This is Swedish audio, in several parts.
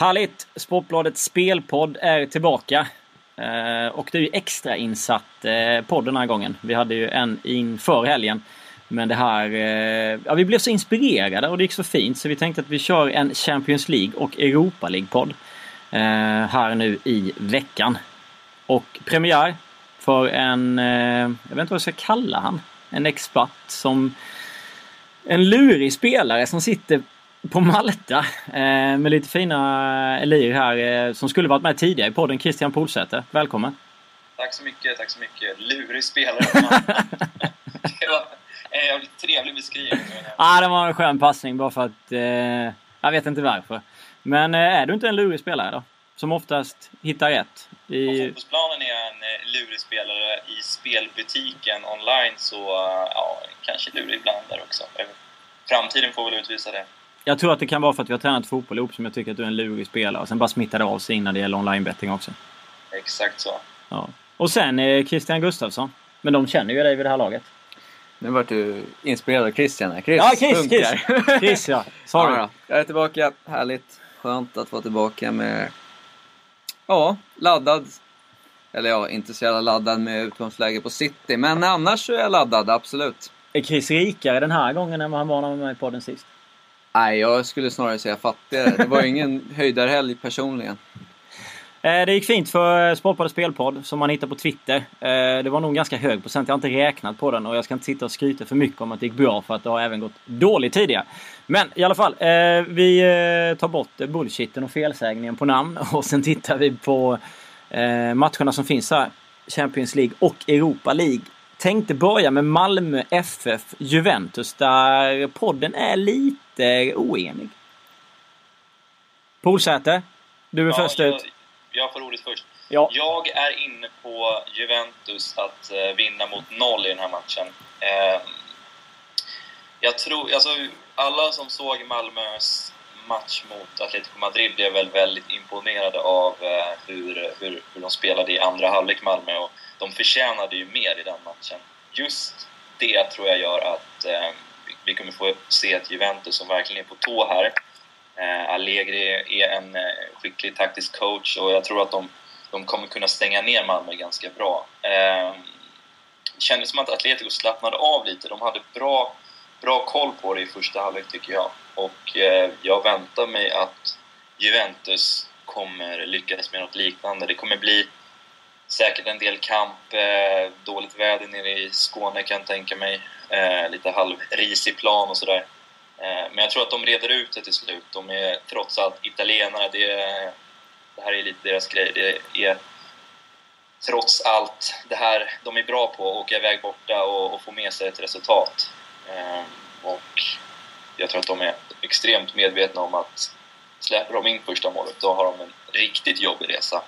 Härligt! Sportbladets spelpodd är tillbaka. Eh, och det är ju extra insatt eh, podd den här gången. Vi hade ju en inför helgen. Men det här... Eh, ja, vi blev så inspirerade och det gick så fint så vi tänkte att vi kör en Champions League och Europa League-podd. Eh, här nu i veckan. Och premiär för en... Eh, jag vet inte vad jag ska kalla han. En expert som... En lurig spelare som sitter på Malta eh, med lite fina lir här eh, som skulle varit med tidigare i podden. Christian Polsäter, välkommen! Tack så mycket, tack så mycket. Lurig spelare. det var en jävligt trevlig beskrivning. Ja, ah, det var en skön passning bara för att... Eh, jag vet inte varför. Men eh, är du inte en lurig spelare då? Som oftast hittar rätt? I... På fotbollsplanen är jag en eh, lurig spelare. I spelbutiken online så, eh, ja, kanske lurig ibland där också. Framtiden får väl utvisa det. Jag tror att det kan vara för att vi har tränat fotboll ihop som jag tycker att du är en lurig spelare. Och sen bara smittar det av sig när det gäller online-betting också. Exakt så. Ja. Och sen eh, Christian Gustafsson. Men de känner ju dig vid det här laget. Nu vart du inspirerad av Christian här. Chris, ja, Chris, Chris. Chris ja. Sorry. Ja, jag är tillbaka. Härligt. Skönt att vara tillbaka med... Ja, laddad. Eller ja, inte så jävla laddad med utgångsläge på City. Men annars så är jag laddad, absolut. Är Chris rikare den här gången än vad han var när han var med i podden sist? Nej, jag skulle snarare säga fattigare. Det var ingen höjdarhelg personligen. Eh, det gick fint för Sportpodd Spelpodd som man hittar på Twitter. Eh, det var nog ganska hög procent. Jag har inte räknat på den och jag ska inte sitta och skryta för mycket om att det gick bra för att det har även gått dåligt tidigare. Men i alla fall, eh, vi tar bort bullshitten och felsägningen på namn och sen tittar vi på matcherna som finns här. Champions League och Europa League tänkte börja med Malmö FF Juventus där podden är lite oenig. Polsäte, du är ja, först jag, ut. Jag får ordet först. Ja. Jag är inne på Juventus att uh, vinna mot noll i den här matchen. Uh, jag tror, alltså alla som såg Malmös match mot Atletico Madrid blev väl väldigt imponerade av eh, hur, hur, hur de spelade i andra halvlek, Malmö. Och de förtjänade ju mer i den matchen. Just det tror jag gör att eh, vi kommer få se ett Juventus som verkligen är på tå här. Eh, Allegri är en eh, skicklig taktisk coach och jag tror att de, de kommer kunna stänga ner Malmö ganska bra. Eh, det kändes som att Atletico slappnade av lite. De hade bra, bra koll på det i första halvlek tycker jag. Och eh, jag väntar mig att Juventus kommer lyckas med något liknande. Det kommer bli säkert en del kamp, eh, dåligt väder nere i Skåne kan jag tänka mig. Eh, lite halvrisig plan och sådär. Eh, men jag tror att de reder ut det till slut. De är trots allt italienare. Det, det här är lite deras grej. Det är trots allt det här de är bra på, åka iväg borta och, och få med sig ett resultat. Ehm, och jag tror att de är extremt medvetna om att släpper de in första målet, då har de en riktigt jobbig resa.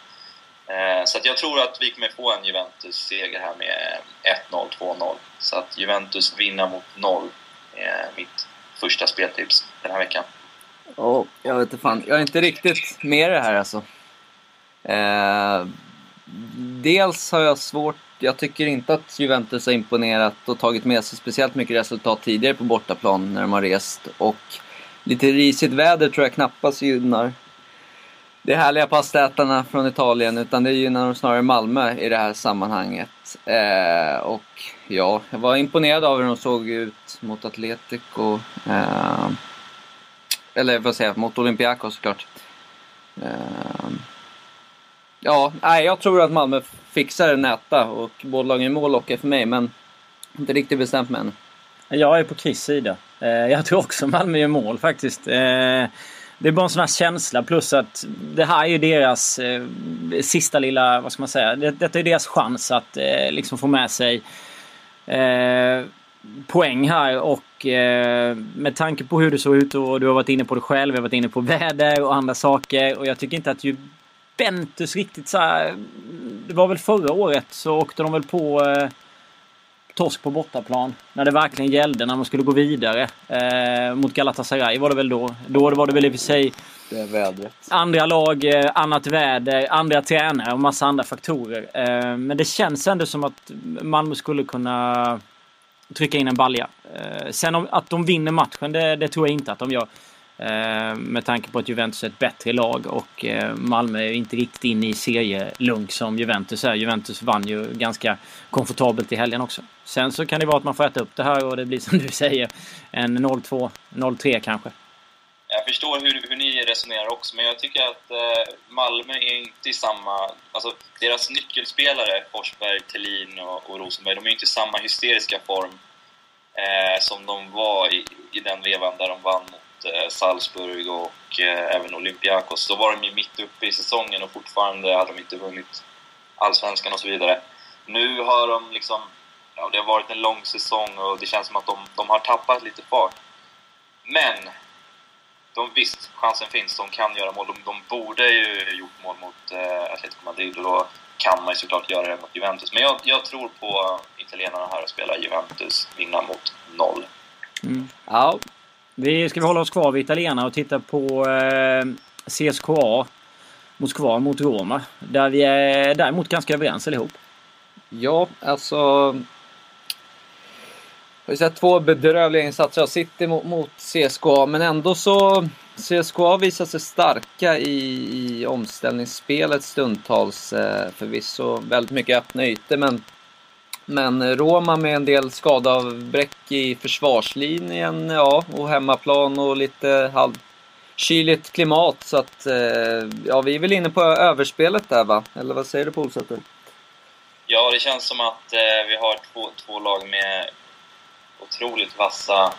Ehm, så jag tror att vi kommer få en Juventus-seger här med 1-0, 2-0. Så att Juventus vinner mot 0 är mitt första speltips den här veckan. Oh, jag vet inte fan. Jag är inte riktigt med det här alltså. Eh, dels har jag svårt... Jag tycker inte att Juventus har imponerat och tagit med sig speciellt mycket resultat tidigare på bortaplan när de har rest. Och lite risigt väder tror jag knappast gynnar de härliga pastätarna från Italien utan det gynnar de snarare Malmö i det här sammanhanget. Eh, och ja, jag var imponerad av hur de såg ut mot Atletico. Eh, eller vad säger jag, mot Olympiakos såklart. Eh, ja, nej, jag tror att Malmö fixar en näta och båda lagen i mål lockar för mig men inte riktigt bestämt mig än. Jag är på Chris sida. Eh, jag tror också Malmö gör mål faktiskt. Eh, det är bara en sån här känsla plus att det här är ju deras eh, sista lilla, vad ska man säga, det, detta är deras chans att eh, liksom få med sig eh, poäng här och eh, med tanke på hur det såg ut och du har varit inne på det själv, jag har varit inne på väder och andra saker och jag tycker inte att Juventus riktigt så här, Det var väl förra året så åkte de väl på eh, torsk på bortaplan. När det verkligen gällde, när man skulle gå vidare. Eh, mot Galatasaray var det väl då. Då var det väl i och för sig... Det är vädret. Andra lag, eh, annat väder, andra tränare och massa andra faktorer. Eh, men det känns ändå som att Malmö skulle kunna trycka in en balja. Eh, sen om, att de vinner matchen, det, det, tror jag inte att de gör. Eh, med tanke på att Juventus är ett bättre lag och eh, Malmö är inte riktigt inne i serielunk som Juventus är. Juventus vann ju ganska komfortabelt i helgen också. Sen så kan det vara att man får äta upp det här och det blir som du säger en 0-2, 0-3 kanske. Jag förstår hur, hur ni resonerar också, men jag tycker att eh, Malmö är inte i samma... Alltså, deras nyckelspelare, Forsberg, Thelin och, och Rosenberg, de är inte i samma hysteriska form eh, som de var i, i den vevan där de vann Eh, Salzburg och eh, även Olympiakos. Då var de ju mitt uppe i säsongen och fortfarande hade de inte vunnit allsvenskan och så vidare. Nu har de liksom... Ja, det har varit en lång säsong och det känns som att de, de har tappat lite fart. Men de, visst, chansen finns. De kan göra mål. De, de borde ju gjort mål mot eh, Atletico Madrid och då kan man ju såklart göra det mot Juventus. Men jag, jag tror på italienarna här och spela Juventus, vinna mot noll. Mm. Ja. Vi ska vi hålla oss kvar vid italienarna och titta på eh, CSKA Moskva mot Roma. Där vi är däremot ganska överens allihop. Ja, alltså har sett två bedrövliga insatser av City mot, mot CSKA, men ändå så... CSKA visar sig starka i, i omställningsspelet stundtals. Eh, förvisso väldigt mycket öppna ytor, men... Men eh, Roma med en del skadavbräck i försvarslinjen, ja, och hemmaplan och lite halvkyligt klimat. Så att, eh, ja, vi är väl inne på överspelet där va? Eller vad säger du Polsäter? Ja, det känns som att eh, vi har två, två lag med otroligt vassa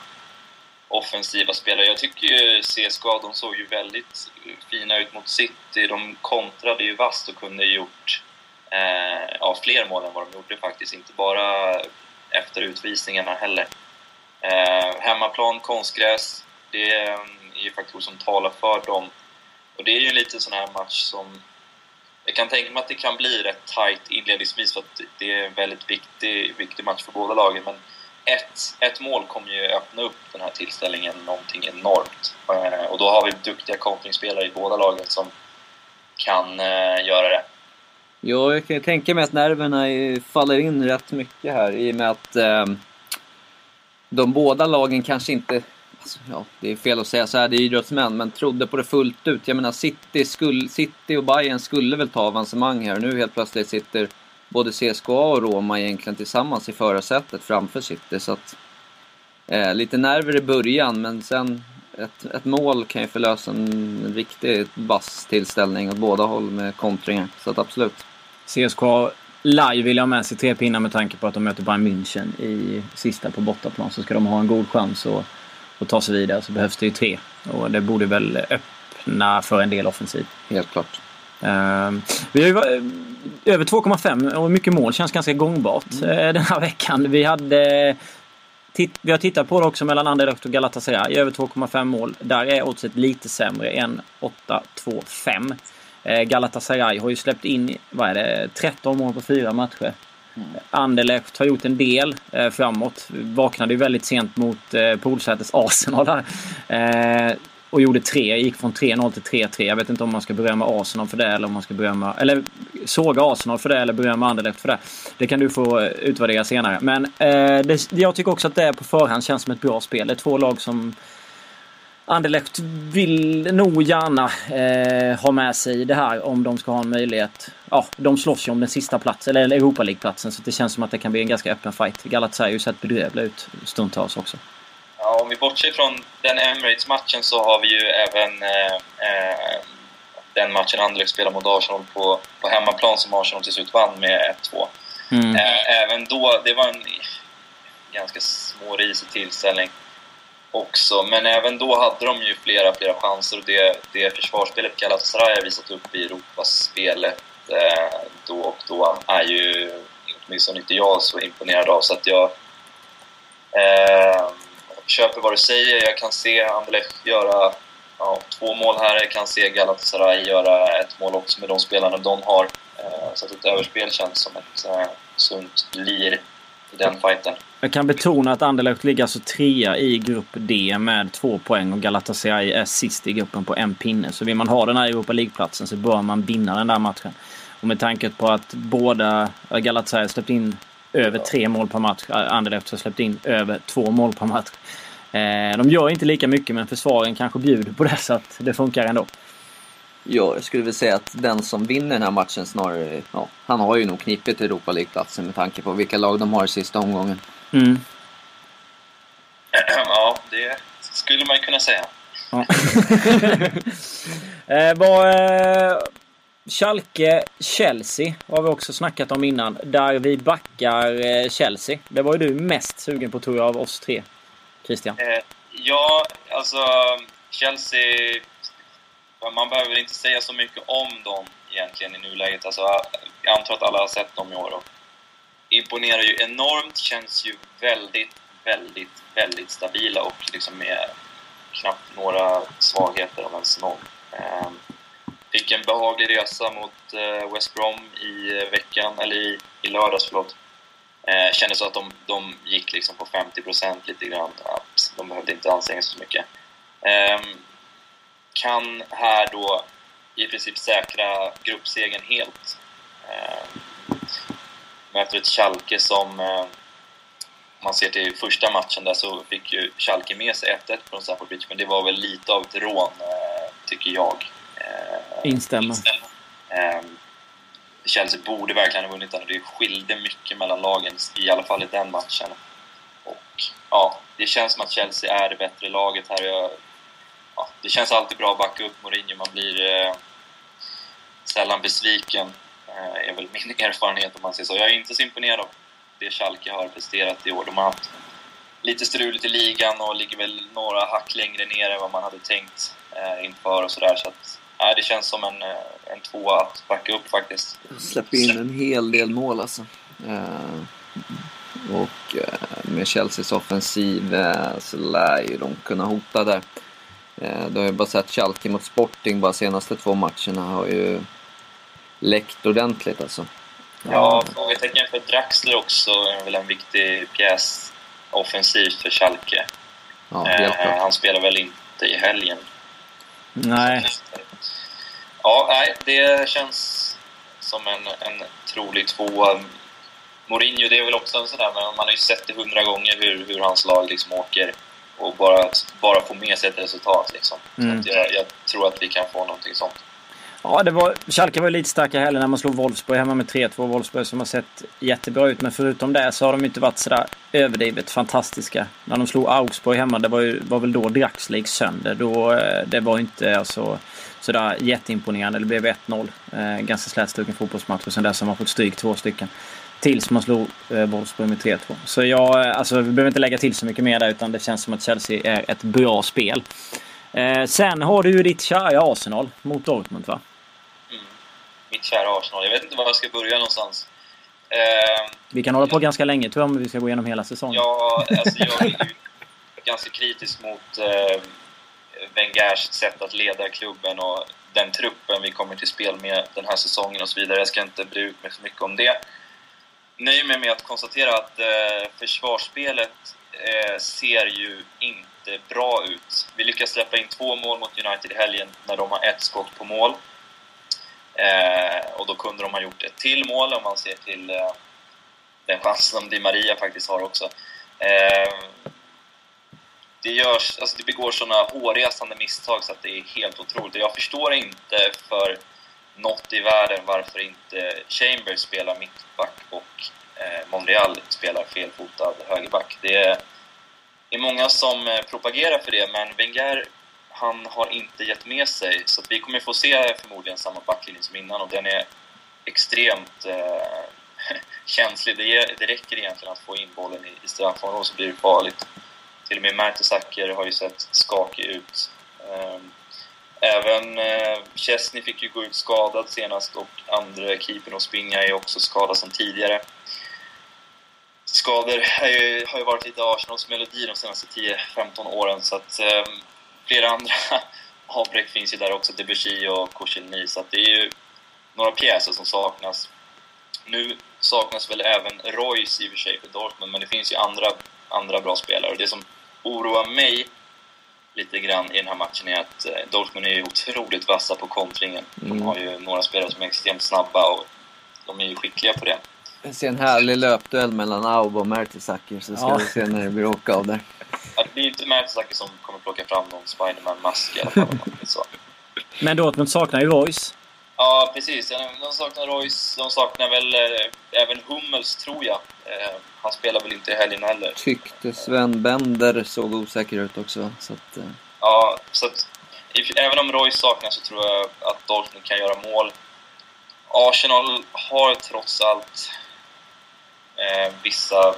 offensiva spelare. Jag tycker ju CSKA, de såg ju väldigt fina ut mot City. De kontrade ju vasst och kunde gjort eh, ja, fler mål än vad de gjorde faktiskt. Inte bara efter utvisningarna heller. Eh, hemmaplan, konstgräs, det mm, är ju faktorer som talar för dem. Och det är ju en liten sån här match som... Jag kan tänka mig att det kan bli rätt tight inledningsvis för att det är en väldigt viktig, viktig match för båda lagen. Men ett, ett mål kommer ju öppna upp den här tillställningen någonting enormt. Eh, och då har vi duktiga kontringsspelare i båda lagen som kan eh, göra det. Ja, jag kan ju tänka mig att nerverna faller in rätt mycket här i och med att eh, de båda lagen kanske inte Alltså, ja, det är fel att säga så här, det är idrottsmän, men trodde på det fullt ut. Jag menar, City, skulle, City och Bayern skulle väl ta avancemang här. Nu helt plötsligt sitter både CSKA och Roma egentligen tillsammans i förarsätet framför City. Så att, eh, lite nerver i början, men sen ett, ett mål kan ju förlösa en riktig vass tillställning åt båda håll med kontringar. Så att absolut. CSKA live vill jag ha med sig tre pinnar med tanke på att de möter Bayern München i sista på bortaplan. Så ska de ha en god chans att, att ta sig vidare så behövs det ju tre. Och det borde väl öppna för en del offensiv. Helt klart. Uh, vi har ju, över 2,5 och mycket mål känns ganska gångbart mm. uh, den här veckan. Vi hade titt, vi har tittat på det också mellan Anderlecht och Galatasaray. Över 2,5 mål. Där är oddset lite sämre än 8,25. Uh, Galatasaray har ju släppt in vad är det, 13 mål på fyra matcher. Mm. Anderlecht har gjort en del eh, framåt. Vaknade ju väldigt sent mot eh, Polsäters Arsenal där. Eh, och gjorde tre, gick från 3-0 till 3-3. Jag vet inte om man ska berömma Arsenal för det eller om man ska berömma... Eller såga Arsenal för det eller berömma Anderlecht för det. Det kan du få utvärdera senare. Men eh, det, jag tycker också att det på förhand känns som ett bra spel. Det är två lag som Anderlecht vill nog gärna eh, ha med sig det här om de ska ha en möjlighet. Ja, de slåss ju om den sista platsen, eller Europa League-platsen, så det känns som att det kan bli en ganska öppen fight. Galatasaray har ju sett bedrövliga ut stundtals också. Ja, om vi bortser från den Emirates-matchen så har vi ju även eh, eh, den matchen Anderlecht spelade mot Arsenal på, på hemmaplan som Arsenal till slut vann med 1-2. Mm. Eh, även då, det var en ganska smårisig tillställning också, men även då hade de ju flera, flera chanser och det, det försvarsspelet Galatasaray har visat upp i Europaspelet eh, då och då är ju åtminstone inte jag så imponerad av så att jag eh, köper vad du säger. Jag kan se Anderlecht göra ja, två mål här. Jag kan se Galatasaray göra ett mål också med de spelarna de har. Eh, så att ett överspel känns som ett eh, sunt lir den fighten. Jag kan betona att Anderlecht ligger alltså trea i grupp D med två poäng och Galatasaray är sist i gruppen på en pinne. Så vill man ha den här Europa League-platsen så bör man vinna den där matchen. Och med tanke på att båda äh, Galatasaray släppt in över tre mål per match. Äh, Anderlecht har släppt in över två mål per match. Eh, de gör inte lika mycket men försvaren kanske bjuder på det så att det funkar ändå. Ja, jag skulle väl säga att den som vinner den här matchen snarare, ja, han har ju nog knipet Europa League-platsen med tanke på vilka lag de har i sista omgången. Mm. Ja, det skulle man ju kunna säga. Ja. eh, eh, Schalke-Chelsea har vi också snackat om innan. Där vi backar eh, Chelsea. Det var ju du mest sugen på tror jag av oss tre. Christian. Eh, ja, alltså Chelsea... Man behöver inte säga så mycket om dem egentligen i nuläget. Alltså, jag antar att alla har sett dem i år. Och imponerar ju enormt. Känns ju väldigt, väldigt, väldigt stabila och liksom med knappt några svagheter om ens någon. Ehm, fick en behaglig resa mot eh, West Brom i eh, veckan, eller i, i lördags, förlåt. Eh, kändes så att de, de gick liksom på 50% lite grann. Att de behövde inte anstränga sig så mycket. Ehm, Eh, kan här då i princip säkra gruppsegen helt. Eh, möter ett Schalke som, eh, om man ser till första matchen där så fick ju Schalke med sig 1-1 från Bridge, men det var väl lite av ett rån, eh, tycker jag. Instämmer. Instämmer. Ehm, Chelsea borde verkligen ha vunnit den och det skilde mycket mellan lagen, i alla fall i den matchen. Och ja, det känns som att Chelsea är det bättre laget här. Jag, ja, det känns alltid bra att backa upp Mourinho, man blir eh, sällan besviken, eh, är väl min erfarenhet om man säger så. Jag är inte så imponerad av det Schalke har presterat i år. De har haft lite struligt i ligan och ligger väl några hack längre ner än vad man hade tänkt eh, inför och sådär. Så att nej, det känns som en, eh, en tvåa att backa upp faktiskt. Släpper in en hel del mål alltså. Eh, och eh, med Chelseas offensiv så lär ju de kunna hota där. Eh, du har ju bara sett Schalke mot Sporting bara senaste två matcherna har ju läckt ordentligt alltså. Ja, frågetecken för Draxler också är väl en viktig pjäs offensivt för Schalke. Ja, eh, han spelar väl inte i helgen. Nej. Ja, nej, det känns som en, en trolig tvåa. Mourinho, det är väl också en sån där, men man har ju sett det hundra gånger hur, hur hans lag liksom åker och bara, bara får med sig ett resultat. Liksom. Mm. Jag, jag, tror att vi kan få någonting sånt. Ja, det var, Schalke var lite starka heller när man slog Wolfsburg hemma med 3-2. Wolfsburg som har sett jättebra ut, men förutom det så har de inte varit sådär överdrivet fantastiska. När de slog Augsburg hemma, det var, ju, var väl då Draxler gick sönder. Då, eh, det var inte alltså sådär jätteimponerande. Det blev 1-0. Eh, ganska slätstruken fotbollsmatch och sen dess har man fått stryk två stycken. Tills man slog eh, Wolfsburg med 3-2. Så jag, eh, alltså vi behöver inte lägga till så mycket mer där utan det känns som att Chelsea är ett bra spel. Eh, sen har du ju ditt kära Arsenal mot Dortmund va? Mm. Mitt kära Arsenal. Jag vet inte var jag ska börja någonstans. Eh, vi kan hålla på ganska länge tror jag om vi ska gå igenom hela säsongen. Ja, alltså jag är ju ganska kritisk mot eh, Wengers sätt att leda klubben och den truppen vi kommer till spel med den här säsongen och så vidare. Jag ska inte bre ut mig för mycket om det. Nöjer mig med att konstatera att eh, försvarsspelet eh, ser ju inte bra ut. Vi lyckas släppa in två mål mot United i helgen när de har ett skott på mål. Eh, och då kunde de ha gjort ett till mål om man ser till eh, den chansen som Di Maria faktiskt har också. Eh, det, görs, alltså det begår sådana hårresande misstag så att det är helt otroligt. Jag förstår inte för något i världen varför inte Chambers spelar mittback och eh, Monreal spelar felfotad högerback. Det är, det är många som eh, propagerar för det, men Wenger han har inte gett med sig. Så vi kommer få se förmodligen samma backlinje som innan och den är extremt eh, känslig. Det, det räcker egentligen att få in bollen i, i straffområdet så blir det farligt. Till och med Mertesacker har ju sett skakig ut. Ehm, även eh, Chesney fick ju gå ut skadad senast och andra keepern och Spinga är också skadad som tidigare. Skador ju, har ju varit lite Arsenals melodi de senaste 10-15 åren så att eh, flera andra avbräck finns ju där också, Debussy och Koscielny, så att det är ju några pjäser som saknas. Nu saknas väl även Royce i och för sig för Dortmund, men det finns ju andra, andra bra spelare. Och det som oroar mig lite grann i den här matchen är att eh, Dortmund är ju otroligt vassa på kontringen. Mm. De har ju några spelare som är extremt snabba och de är ju skickliga på det. Jag ser en härlig löpduell mellan Aub och Mertesacker så ska ja. vi se när det blir åka av där. Ja, det är inte Mertesacker som kommer plocka fram någon Spiderman-mask i alla fall. så. Men Dortmund saknar ju Royce. Ja, precis. De saknar Royce. De saknar väl eh, även Hummels, tror jag. Han spelar väl inte i helgen heller. Tyckte Sven Bender såg osäker ut också. Så att, eh. Ja, så att, även om Royce saknas så tror jag att Dortmund kan göra mål. Arsenal har trots allt eh, vissa...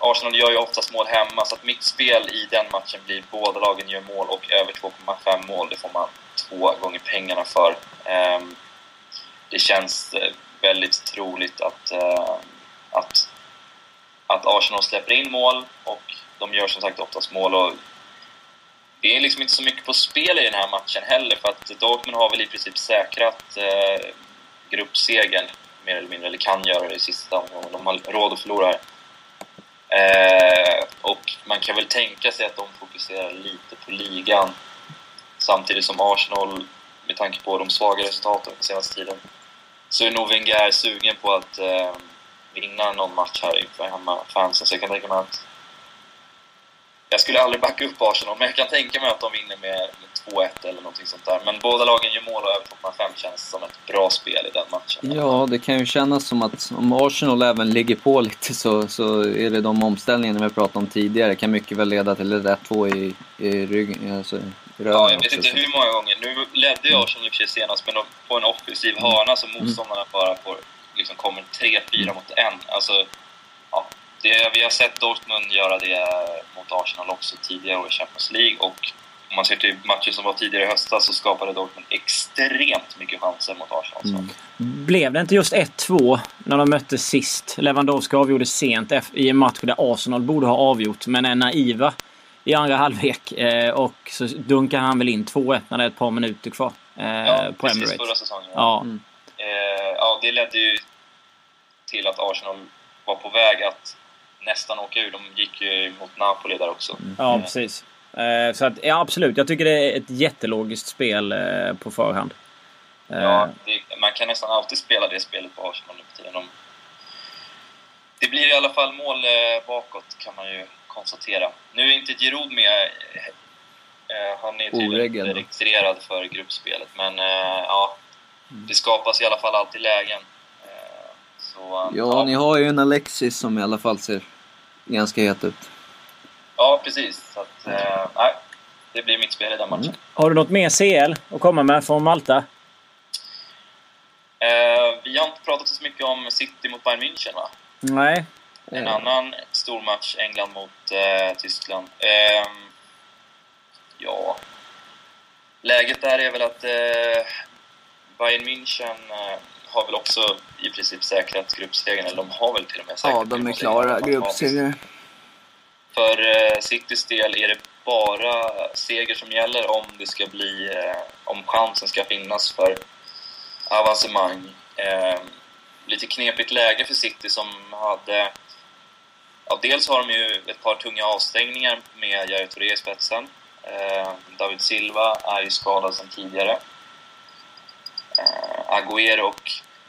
Arsenal gör ju oftast mål hemma, så att mitt spel i den matchen blir båda lagen gör mål och över 2,5 mål. Det får man två gånger pengarna för. Eh, det känns eh, väldigt troligt att, eh, att, att Arsenal släpper in mål och de gör som sagt oftast mål. Och det är liksom inte så mycket på spel i den här matchen heller för att Dortmund har väl i princip säkrat eh, gruppsegern mer eller mindre, eller kan göra det i sista omgången. De har råd att förlora eh, och man kan väl tänka sig att de fokuserar lite på ligan samtidigt som Arsenal, med tanke på de svaga resultaten den senaste tiden, så är nog Wenger sugen på att eh, vinna någon match här inför hemmafansen. Så jag kan tänka mig att jag skulle aldrig backa upp Arsenal, men jag kan tänka mig att de vinner med, med 2-1 eller någonting sånt där. Men båda lagen gör mål och över 2,5 känns som ett bra spel i den matchen. Ja, det kan ju kännas som att om Arsenal även ligger på lite så, så är det de omställningarna vi pratade om tidigare. kan mycket väl leda till ett 1-2 i, i ryggen. Alltså, ja, jag vet inte hur många gånger. Nu ledde ju Arsenal i och för sig senast, men på en offensiv hörna så motståndarna bara får, liksom kommer 3-4 mot en. Alltså, ja, det, vi har sett Dortmund göra det mot Arsenal också tidigare i Champions League och om man ser till matchen som var tidigare i höstas så skapade Dortmund extremt mycket chanser mot Arsenal. Mm. Blev det inte just 1-2 när de möttes sist? Lewandowski avgjorde sent i en match där Arsenal borde ha avgjort, men är naiva i andra halvlek. Eh, och så dunkar han väl in 2-1 när det är ett par minuter kvar eh, ja, på Emirates. förra säsongen. Ja. Mm. Eh, ja, det ledde ju till att Arsenal var på väg att nästan åka ur. De gick ju mot Napoli där också. Mm. Ja, precis. Eh, så att, ja, absolut. Jag tycker det är ett jättelogiskt spel eh, på förhand. Eh. Ja, det, man kan nästan alltid spela det spelet på Arsenal nu för tiden. Det blir i alla fall mål bakåt, kan man ju konstatera. Nu är inte Giroud med. Han är tydligen registrerad för gruppspelet, men ja, mm. det skapas i alla fall alltid lägen. Så, ja, ja, ni har ju en Alexis som i alla fall ser ganska het ut. Ja, precis. Så att, eh, det blir mitt spel i den matchen. Mm. Har du något mer CL att komma med från Malta? Eh, vi har inte pratat så mycket om City mot Bayern München, va? Nej. En eh. annan stor match, England mot eh, Tyskland. Eh, ja... Läget där är väl att eh, Bayern München eh, har väl också i princip säkrat gruppsegern, eller de har väl till och med säkrat Ja, de är klara gruppsegrar. För eh, Citys del är det bara seger som gäller om det ska bli, eh, om chansen ska finnas för avancemang. Eh, lite knepigt läge för City som hade... Ja, dels har de ju ett par tunga avstängningar med Yahya Touré i spetsen. Eh, David Silva är ju skadad sedan tidigare. Agüero och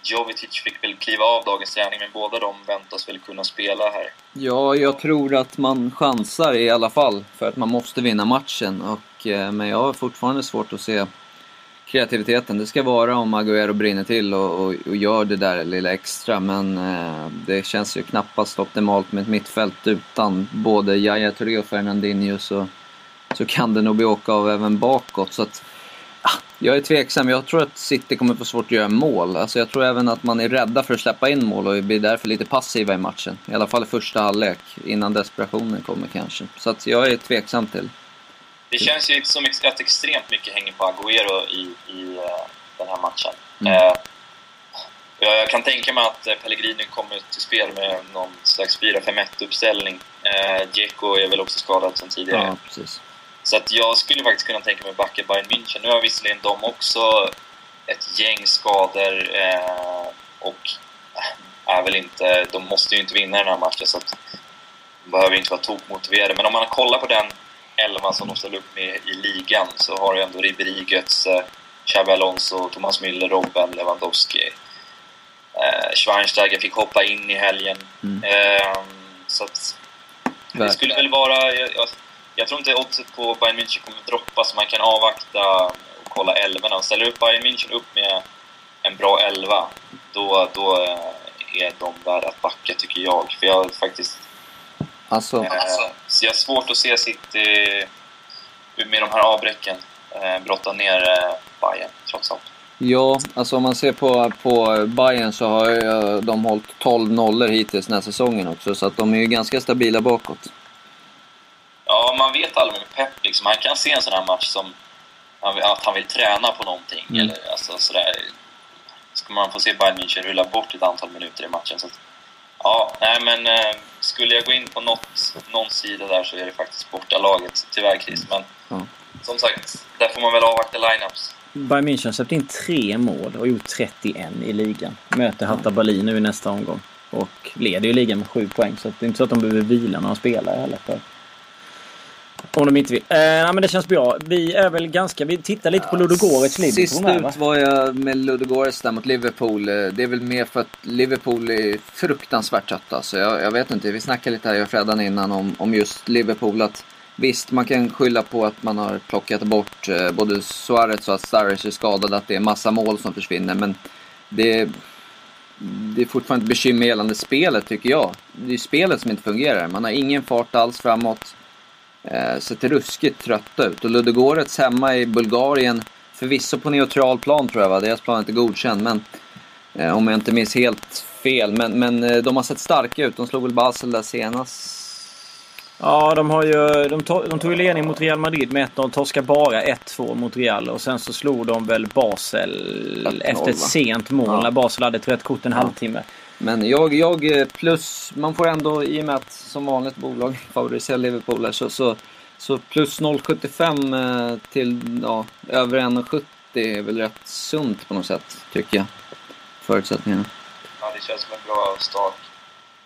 Jovetic fick väl kliva av dagens träning, men båda de väntas väl kunna spela här. Ja, jag tror att man chansar i alla fall, för att man måste vinna matchen. Och, eh, men jag har fortfarande svårt att se kreativiteten. Det ska vara om Agüero brinner till och, och, och gör det där lilla extra, men eh, det känns ju knappast optimalt med ett mittfält utan både Yahya Touré och Fernandinho så, så kan det nog bli åka av även bakåt. Så att, jag är tveksam. Jag tror att City kommer få svårt att göra mål. Alltså jag tror även att man är rädda för att släppa in mål och blir därför lite passiva i matchen. I alla fall i första halvlek, innan desperationen kommer kanske. Så att jag är tveksam till. Det känns ju som att extremt mycket hänger på Agüero i, i uh, den här matchen. Mm. Uh, jag kan tänka mig att uh, Pellegrini kommer till spel med någon slags 4-5-1-uppställning. Uh, Dzeko är väl också skadad sedan tidigare. Ja, precis. Så att jag skulle faktiskt kunna tänka mig backa Bayern München. Nu har visserligen de också ett gäng skador eh, och är väl inte, de måste ju inte vinna den här matchen så att de behöver inte vara tokmotiverade. Men om man kollar på den elva som de ställer upp med i ligan så har du ändå Ribéry, Götze, Xabi Alonso, Thomas Müller, Robben, Lewandowski. Eh, Schweinsteiger fick hoppa in i helgen. Mm. Eh, så att Det skulle väl vara... Jag, jag, jag tror inte oddset på Bayern München kommer droppa, så man kan avvakta och kolla elvorna. Ställer upp Bayern München upp med en bra elva, då, då är de värda att backa, tycker jag. För jag faktiskt... Alltså... Eh, så jag har svårt att se City med de här avbräcken eh, brotta ner eh, Bayern, trots allt. Ja, alltså om man ser på, på Bayern så har ju de hållit 12 nollor hittills den här säsongen också, så att de är ju ganska stabila bakåt. Ja, man vet aldrig med Pep liksom. Han kan se en sån här match som att han vill träna på någonting. Mm. Eller, alltså, sådär. Ska man få se Bayern München rulla bort ett antal minuter i matchen. Så att, ja, nej men eh, skulle jag gå in på något, någon sida där så är det faktiskt bortalaget, tyvärr Chris. Men mm. som sagt, där får man väl avvakta lineups. Bayern München har släppt in tre mål och gjort 31 i ligan. Möter Hertha Berlin nu i nästa omgång. Och leder ju ligan med sju poäng. Så det är inte så att de behöver vila några spelare heller. För om de inte vill. Eh, nej, men det känns bra. Vi är väl ganska... Vi tittar lite på Ludogorets Liverpool Sist ut var jag med Ludogorets där mot Liverpool. Eh, det är väl mer för att Liverpool är fruktansvärt trötta. Så jag, jag vet inte. Vi snackade lite här, jag och Freddan innan om, om just Liverpool. Att Visst, man kan skylla på att man har plockat bort eh, både Suarez och att Sturridge är skadad, att det är massa mål som försvinner. Men det, det är fortfarande ett bekymmer gällande spelet, tycker jag. Det är spelet som inte fungerar. Man har ingen fart alls framåt. Eh, ser ruskigt trötta ut. Och Ludogorets hemma i Bulgarien, förvisso på neutral plan tror jag va, deras plan är inte godkänd, men eh, om jag inte minns helt fel. Men, men eh, de har sett starka ut. De slog väl Basel där senast. Ja, de, har ju, de, tog, de tog ju ledning mot Real Madrid med 1-0. Torskade bara 1-2 mot Real. Och sen så slog de väl Basel efter ett sent mål ja. när Basel hade ett rött kort en ja. halvtimme. Men jag, jag plus, man får ändå i och med att som vanligt bolag favoriserar Liverpool så, så, så plus 0,75 eh, till ja, över 1,70 är väl rätt sunt på något sätt, tycker jag. Förutsättningarna. Ja, det känns som en bra start.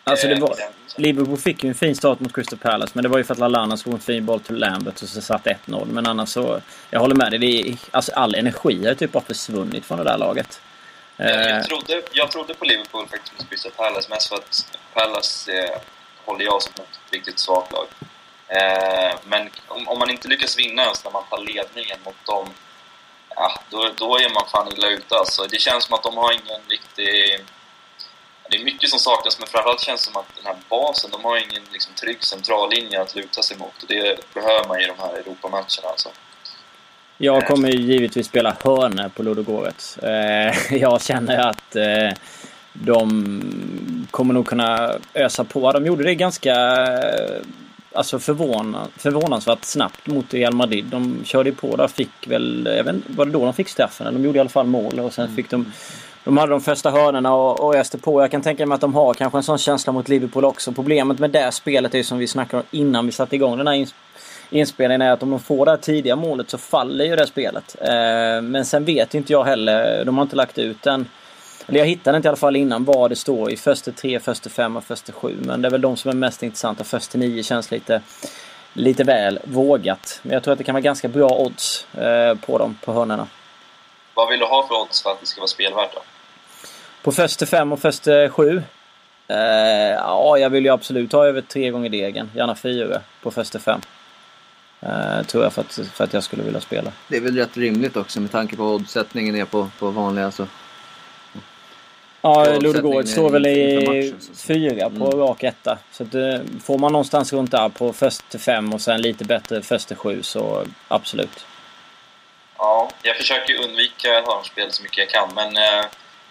Alltså det var, Liverpool fick ju en fin start mot Crystal Palace men det var ju för att Lallana slog en fin boll till Lambert och så satt 1-0. Men annars så... Jag håller med dig. Det är, alltså all energi har typ bara försvunnit från det där laget. Jag, jag, trodde, jag trodde på Liverpool faktiskt mot Crystal Palace, mest för att Palace eh, håller jag som ett riktigt svagt lag. Eh, men om, om, man inte lyckas vinna ens när man tar ledningen mot dem, ja, då, då är man fan illa ute alltså. Det känns som att de har ingen riktig... Det är mycket som saknas, men framförallt känns det som att den här basen, de har ingen liksom, trygg centrallinje att luta sig mot. Och det behöver man i de här Europamatcherna alltså. Jag kommer givetvis spela hörna på Ludogorets. Eh, jag känner att eh, de kommer nog kunna ösa på. De gjorde det ganska alltså förvånan, förvånansvärt snabbt mot Real Madrid. De körde på där fick väl, jag vet var det då de fick straffen? De gjorde i alla fall mål och sen fick de de hade de första hörnorna och, och öste på. Jag kan tänka mig att de har kanske en sån känsla mot Liverpool också. Problemet med det spelet är ju som vi snackade om innan vi satte igång den här inspelningen är att om de får det här tidiga målet så faller ju det spelet. Eh, men sen vet inte jag heller. De har inte lagt ut den. Eller jag hittade inte i alla fall innan vad det står i första tre, första fem och första sju. Men det är väl de som är mest intressanta. Första nio känns lite, lite väl vågat. Men jag tror att det kan vara ganska bra odds eh, på dem, på hörnorna. Vad vill du ha för odds för att det ska vara spelvärt då? På första fem och första sju? Eh, ja, jag vill ju absolut ha över tre gånger degen. Gärna fyra på första fem. Uh, tror jag för att, för att jag skulle vilja spela. Det är väl rätt rimligt också med tanke på oddsättningen är på, på vanliga. Så. Ja, Ludogorets står väl i fyra på mm. rak etta. Så att, uh, får man någonstans runt där på först till fem och sen lite bättre först till sju så absolut. Ja, jag försöker undvika hörnspel så mycket jag kan men uh,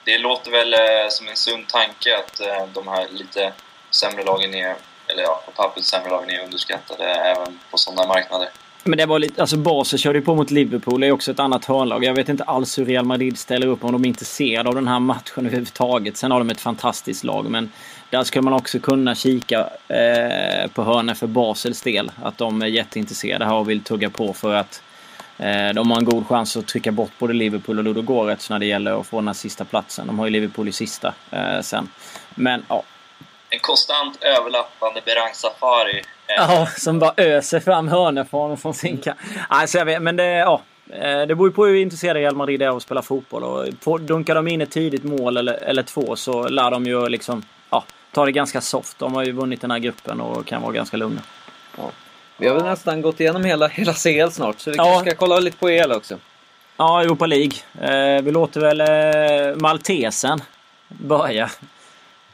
det låter väl eh, som en sund tanke att eh, de här lite sämre lagen är eller ja, på pappret sämre lagen är underskattade även på sådana marknader. Men det var lite, alltså Basel körde ju på mot Liverpool, det är också ett annat hörnlag. Jag vet inte alls hur Real Madrid ställer upp om de är intresserade av den här matchen överhuvudtaget. Sen har de ett fantastiskt lag, men där skulle man också kunna kika eh, på hörnor för Basels del. Att de är jätteintresserade här och vill tugga på för att eh, de har en god chans att trycka bort både Liverpool och Ludogorets när det gäller att få den här sista platsen. De har ju Liverpool i sista eh, sen. Men ja, en konstant överlappande Berang Safari. Ja, som bara öser fram hörnor från, från sin kant. Alltså jag vet, men det, ja. Eh, det beror ju på hur intresserade Real Madrid är av att spela fotboll. Och dunkar de in ett tidigt mål eller, eller två så lär de ju liksom ja, tar det ganska soft. De har ju vunnit den här gruppen och kan vara ganska lugna. Ja. Vi har väl nästan gått igenom hela, hela CL snart, så vi ja. kanske ska kolla lite på EL också. Ja, Europa League. Eh, vi låter väl eh, Maltesen börja.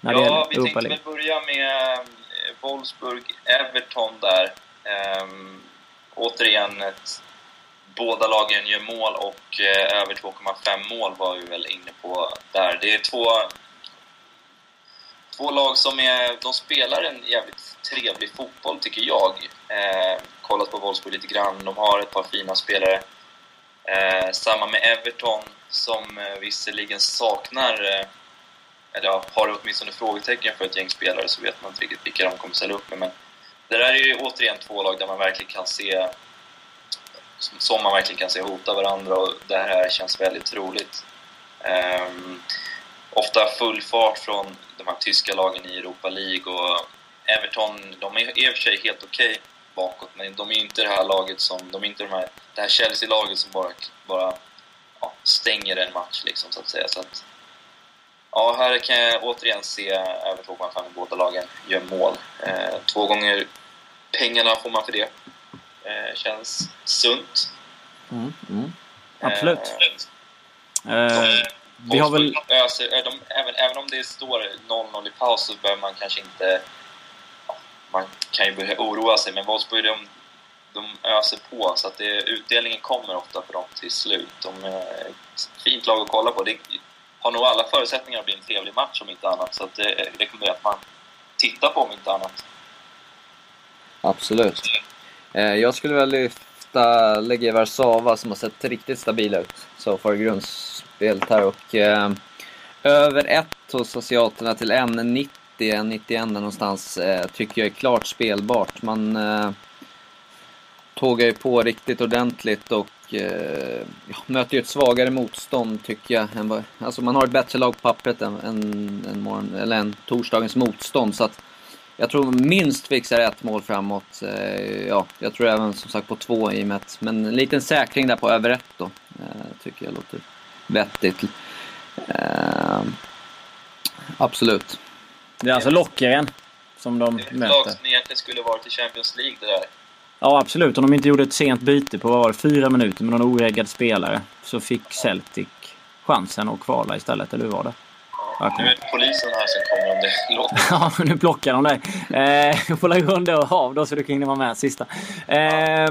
När ja, vi tänkte väl börja med eh, Wolfsburg-Everton där. Um, återigen, ett, båda lagen gör mål och eh, över 2,5 mål var vi väl inne på där. Det är två, två lag som är, de spelar en jävligt trevlig fotboll, tycker jag. Eh, kollat på Wolfsburg lite grann, de har ett par fina spelare. Eh, samma med Everton, som eh, visserligen saknar eh, eller ja, har åtminstone frågetecken för ett gäng spelare så vet man inte riktigt vilka de kommer ställa upp med. Men det där är ju återigen två lag där man verkligen kan se som man verkligen kan se hota varandra och det här känns väldigt roligt. Um, ofta full fart från de här tyska lagen i Europa League och Everton, de är i och för sig helt okej okay bakåt men de är inte det här laget som, de är inte de här, det här Chelsea-laget som bara, bara ja, stänger en match liksom så att säga. Så att, Ja, här kan jag återigen se över 2,5 båda lagen gör mål. Eh, två gånger pengarna får man för det. Eh, känns sunt. Mm, mm. Absolut. Eh, eh vi har väl... Öser, de, även, även om det står 0-0 i paus så behöver man kanske inte... Man kan ju börja oroa sig, men Wolfsburg de, de öser på så att det, utdelningen kommer ofta för dem till slut. De är ett fint lag att kolla på. Det, har nog alla förutsättningar att bli en trevlig match om inte annat. Så att det rekommenderar att man tittar på om inte annat. Absolut. Eh, jag skulle väl lyfta Legia Warszawa som har sett riktigt stabila ut så far i här och eh, över 1 hos asiaterna till 1,90, 1,91 någonstans eh, tycker jag är klart spelbart. Man eh, tågar ju på riktigt ordentligt och eh, möter ju ett svagare motstånd tycker jag. Än alltså man har ett bättre lag på pappret än, än, än, morgon, eller än torsdagens motstånd. Så att jag tror minst fixar ett mål framåt. Eh, ja, jag tror även som sagt på två i och med att, Men en liten säkring där på över ett då. Eh, tycker jag låter vettigt. Eh, absolut. Det är alltså Lockeren som de möter. Det är ett lag som egentligen skulle varit i Champions League det där. Ja, absolut. Om de inte gjorde ett sent byte på var fyra minuter med någon oreggad spelare så fick Celtic chansen att kvala istället, eller hur var det? Ja, nu är det polisen här som kommer om det låter. ja, nu plockar de dig. Eh, jag får lägga runda av då så du kan hinna vara med sista. Eh,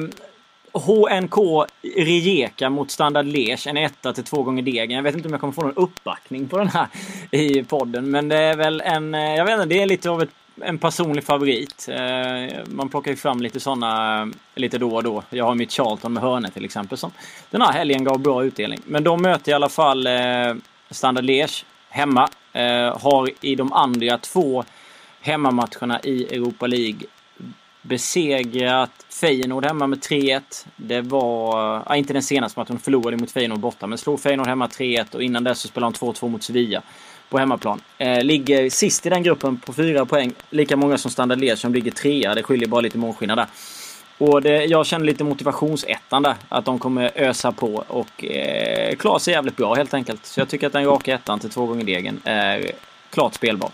HNK Rijeka mot Standard Liège. En etta till två gånger degen. Jag vet inte om jag kommer få någon uppbackning på den här i podden. Men det är väl en... Eh, jag vet inte, det är lite av ett en personlig favorit. Eh, man plockar ju fram lite sådana eh, lite då och då. Jag har mitt Charlton med hörnet till exempel som den här helgen gav bra utdelning. Men de möter i alla fall Standard Liège hemma. Har i de andra två hemmamatcherna i Europa League besegrat Feyenoord hemma med 3-1. Det var, ja, inte den senaste matchen, de förlorade mot Feyenoord borta, men slog Feyenoord hemma 3-1 och innan dess så spelade de 2-2 mot Sevilla på hemmaplan. Eh, ligger sist i den gruppen på fyra poäng. Lika många som Standard Liège som ligger trea. Det skiljer bara lite målskillnad där. Och det, jag känner lite motivationsettan där. Att de kommer ösa på och eh, klara sig jävligt bra helt enkelt. Så jag tycker att den raka ettan till två gånger degen är klart spelbart.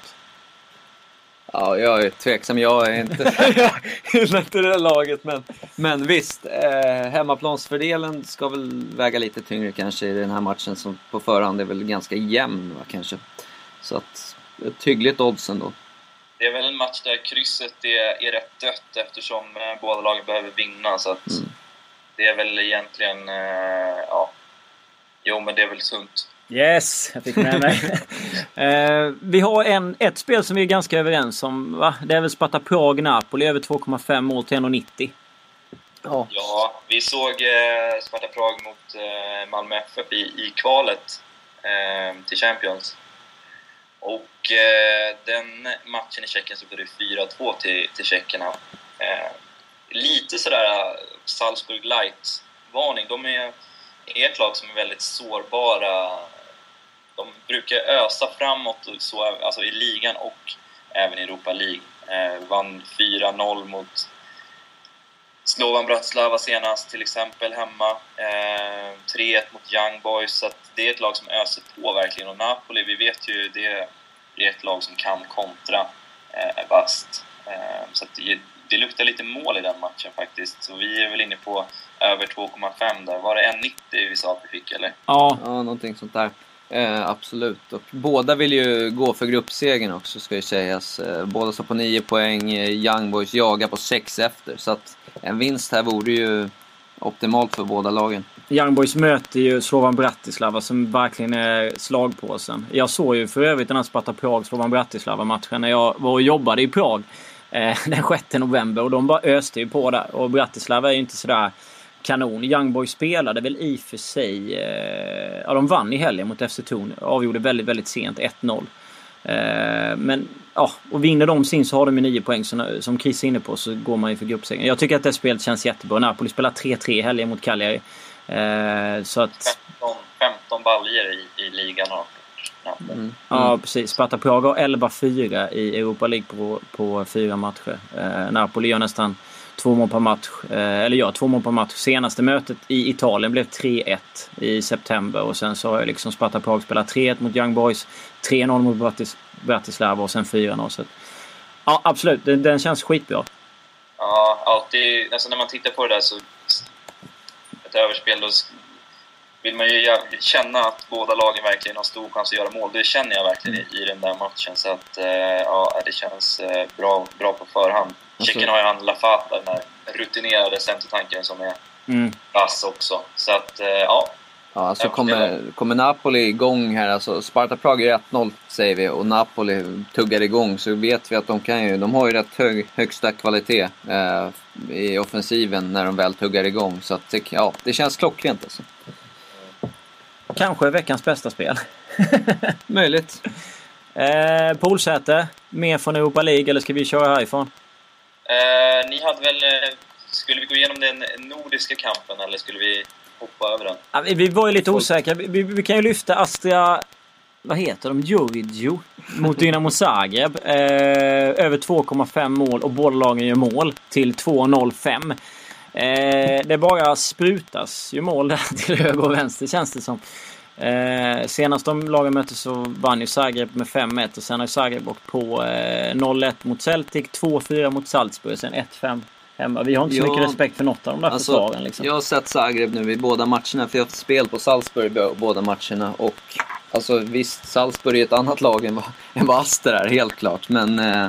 Ja, jag är tveksam. Jag är inte, jag gillar inte det laget. Men, men visst, eh, hemmaplansfördelen ska väl väga lite tyngre kanske i den här matchen som på förhand är väl ganska jämn va, kanske. Så att, ett hyggligt odds ändå. Det är väl en match där krysset är, är rätt dött eftersom eh, båda lagen behöver vinna. Så att mm. det är väl egentligen, eh, ja, jo men det är väl sunt. Yes, jag fick med mig. eh, vi har en, ett spel som vi är ganska överens om. Va? Det är väl Sparta Prag-Napoli över 2,5 mål till 1,90. Ja. ja, vi såg eh, Sparta Prag mot eh, Malmö FF i, i kvalet eh, till Champions. Och eh, den matchen i Tjeckien så blev det 4-2 till, till tjeckerna. Eh, lite sådär Salzburg light-varning. De är, är ett lag som är väldigt sårbara de brukar ösa framåt så, alltså i ligan och även i Europa League. Eh, vann 4-0 mot Slovan Bratislava senast till exempel hemma. Eh, 3-1 mot Young Boys, så det är ett lag som öser på verkligen. Och Napoli, vi vet ju, det är ett lag som kan kontra. eh, vast. Eh, så det, det luktar lite mål i den matchen faktiskt. Så vi är väl inne på över 2,5 där. Var det 1,90 vi sa att vi fick eller? Ja, ja någonting sånt där. Eh, absolut. Och båda vill ju gå för gruppsegern också, ska ju sägas. Eh, båda står på 9 poäng. Young Boys jagar på 6 efter. Så att en vinst här vore ju optimalt för båda lagen. Young Boys möter ju Slovan Bratislava som verkligen är slagpåsen. Jag såg ju för övrigt den här Sparta Prag-Slovan Bratislava-matchen när jag var och jobbade i Prag eh, den 6 november och de bara öste ju på där. Och Bratislava är ju inte sådär kanon. Young Boys spelade väl i och för sig... Eh, ja, de vann i helgen mot FC Torn. Avgjorde väldigt, väldigt sent. 1-0. Eh, men ja, och vinner de sin så har de ju 9 poäng. Så, som Chris är inne på så går man ju för gruppsegern. Jag tycker att det spelet känns jättebra. Napoli spelar 3-3 i helgen mot Cagliari. Eh, så att... 15, 15 baljer i, i ligan har Mm. Ja, precis. Sparta Prag har 11-4 i Europa League på, på fyra matcher. Eh, Napoli gör nästan två mål per match. Eh, eller ja, två mål per match. Senaste mötet i Italien blev 3-1 i september och sen så har liksom Sparta Prag spelat 3-1 mot Young Boys, 3-0 mot Bratis Bratislava och sen 4-0. Så ja, absolut. Den, den känns skitbra. Ja, alltid. Alltså när man tittar på det där så... Ett överspel, då vill man ju känna att båda lagen verkligen har stor chans att göra mål. Det känner jag verkligen i, i den där matchen. Så att, eh, ja, det känns eh, bra, bra på förhand. Tjeckien alltså- har ju han Lafata, den här rutinerade centertanken som är mm. vass också. Så att, eh, ja. Ja, alltså kommer, kommer Napoli igång här, alltså Sparta Prag är 1-0 säger vi och Napoli tuggar igång så vet vi att de kan ju, de har ju rätt hög, högsta kvalitet eh, i offensiven när de väl tuggar igång. Så att ja, det känns klockrent alltså. Kanske veckans bästa spel. Möjligt. Eh, Polsäte, mer från Europa League eller ska vi köra härifrån? Eh, ni hade väl... Eh, skulle vi gå igenom den nordiska kampen eller skulle vi hoppa över den? Ja, vi var ju lite osäkra. Vi, vi, vi, kan ju lyfta Astra... Vad heter de? Giorgio mot Dynamo Zagreb. Eh, över 2,5 mål och båda lagen gör mål till 2,05. Eh, det bara sprutas ju mål där till höger och vänster känns det som. Eh, senast de lagen möttes så vann ju Zagreb med 5-1 och sen har ju Zagreb åkt på eh, 0-1 mot Celtic, 2-4 mot Salzburg, sen 1-5 hemma. Vi har inte så mycket respekt för något av de där alltså, försvaren. Liksom. Jag har sett Zagreb nu i båda matcherna, för jag har haft spel på Salzburg i båda matcherna. Och alltså visst, Salzburg är ett annat lag än vad, än vad Aster är, helt klart. Men eh,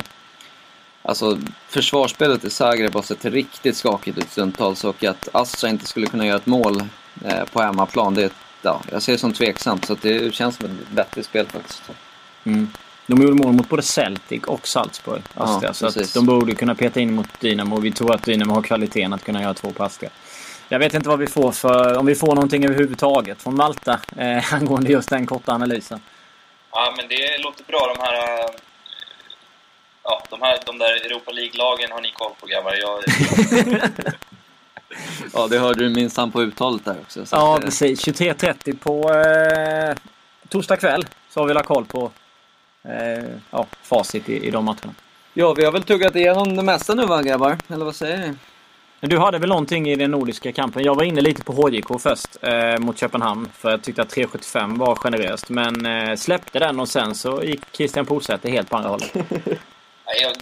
Alltså försvarsspelet i Zagreb har sett riktigt skakigt ut stundtals och att Astra inte skulle kunna göra ett mål eh, på hemmaplan, det, ja, jag ser det som tveksamt. Så det känns som ett bättre spel faktiskt. Mm. De gjorde mål mot både Celtic och Salzburg, Astra. Ja, så att de borde kunna peta in mot Dynamo. Vi tror att Dynamo har kvaliteten att kunna göra två på Astra. Jag vet inte vad vi får för, om vi får någonting överhuvudtaget från Malta eh, angående just den korta analysen. Ja, men det låter bra. De här ja, de, här, de där Europa League-lagen har ni koll på grabbar. Jag... ja, det hörde du minsann på uttalet där också. ja, att, precis. 23.30 på eh, torsdag kväll så har vi lagt koll på eh, ja, facit i, i de matcherna. Ja, vi har väl tuggat igenom det mesta nu va grabbar? Eller vad säger ni? Du hade väl någonting i den nordiska kampen? Jag var inne lite på HJK först eh, mot Köpenhamn. För jag tyckte att 3,75 var generöst. Men eh, släppte den och sen så gick Christian Polsäter helt på andra hållet.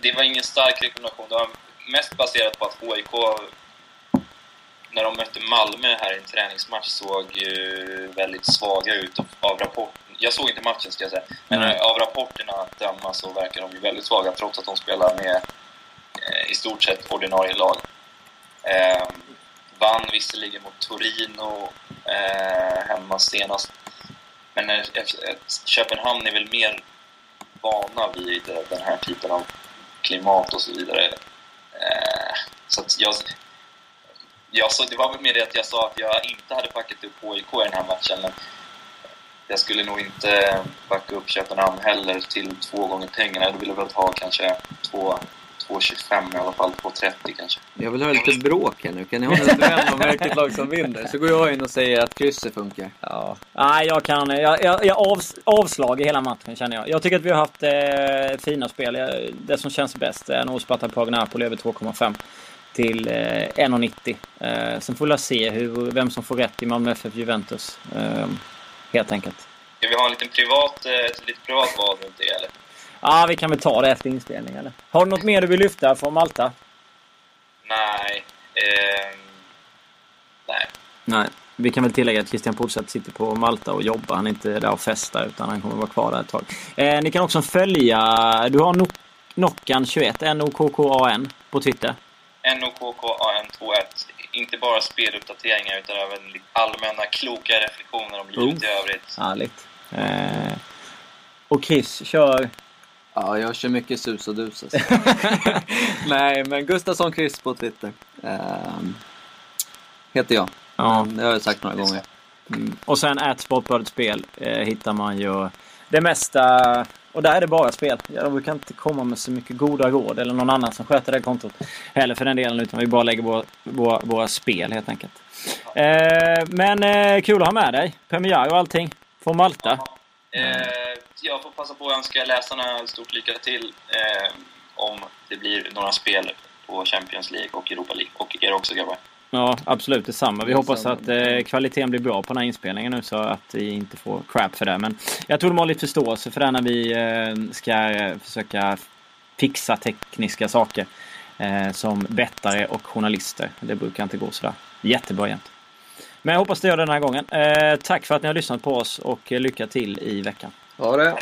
Det var ingen stark rekommendation. Det var mest baserat på att HIK, när de mötte Malmö här i en träningsmatch, såg väldigt svaga ut av rapporten. Jag såg inte matchen ska jag säga, men mm. av rapporterna att döma så verkar de ju väldigt svaga trots att de spelar med eh, i stort sett ordinarie lag. Eh, vann visserligen mot Torino eh, hemma senast, men Köpenhamn är väl mer vana vid den här typen av klimat och så vidare. Eh, så att jag, jag så, det var väl mer det att jag sa att jag inte hade backat upp HIK i den här matchen. Men jag skulle nog inte backa upp Köpenhamn heller till två gånger pengarna. Jag ville väl ha kanske två 2.25 i alla fall, 2.30 kanske. Jag vill ha lite bråk här nu. Kan ni ha en duell om vilket lag som vinner? Så går jag in och säger att krysset funkar. Ja. Nej, jag kan... Jag, jag, jag avs, avslag i hela matchen känner jag. Jag tycker att vi har haft eh, fina spel. Det som känns bäst är nog Sparta Prag Napoli över 2,5 till eh, 1,90. Eh, sen får vi se hur, vem som får rätt i Malmö FF Juventus. Eh, helt enkelt. Ska vi ha en liten privat, eh, ett litet privat val runt det eller? Ja, vi kan väl ta det efter inspelningen. Har du något mer du vill lyfta från Malta? Nej. Eh, nej. Nej. Vi kan väl tillägga att Christian Poulsen sitter på Malta och jobbar. Han är inte där och festar utan han kommer vara kvar där ett tag. Eh, ni kan också följa... Du har no Nockan21, N-O-K-K-A-N, på Twitter. N-O-K-K-A-N-2-1. Inte bara speluppdateringar utan även allmänna kloka reflektioner om livet oh. i övrigt. Härligt. Eh, och Chris kör... Ja, jag kör mycket sus och dus. Alltså. Nej, men Gustafsson Chris på Twitter. Eh, heter jag. Ja. Det har jag sagt några gånger. Mm. Och sen Sportbladet Spel eh, hittar man ju det mesta. Och där är det bara spel. Jag brukar inte komma med så mycket goda råd eller någon annan som sköter det kontot heller för den delen. Utan vi bara lägger våra, våra, våra spel helt enkelt. Eh, men eh, kul att ha med dig. Premiär och allting. Från Malta. Eh, jag får passa på att önska läsarna stort lycka till eh, om det blir några spel på Champions League och Europa League. Och er också grabbar. Ja, absolut detsamma. Vi hoppas att eh, kvaliteten blir bra på den här inspelningen nu så att vi inte får crap för det. Men jag tror de har lite förståelse för det när vi eh, ska eh, försöka fixa tekniska saker. Eh, som bettare och journalister. Det brukar inte gå sådär jättebra jämt. Men jag hoppas det gör det den här gången. Eh, tack för att ni har lyssnat på oss och lycka till i veckan. Ha det!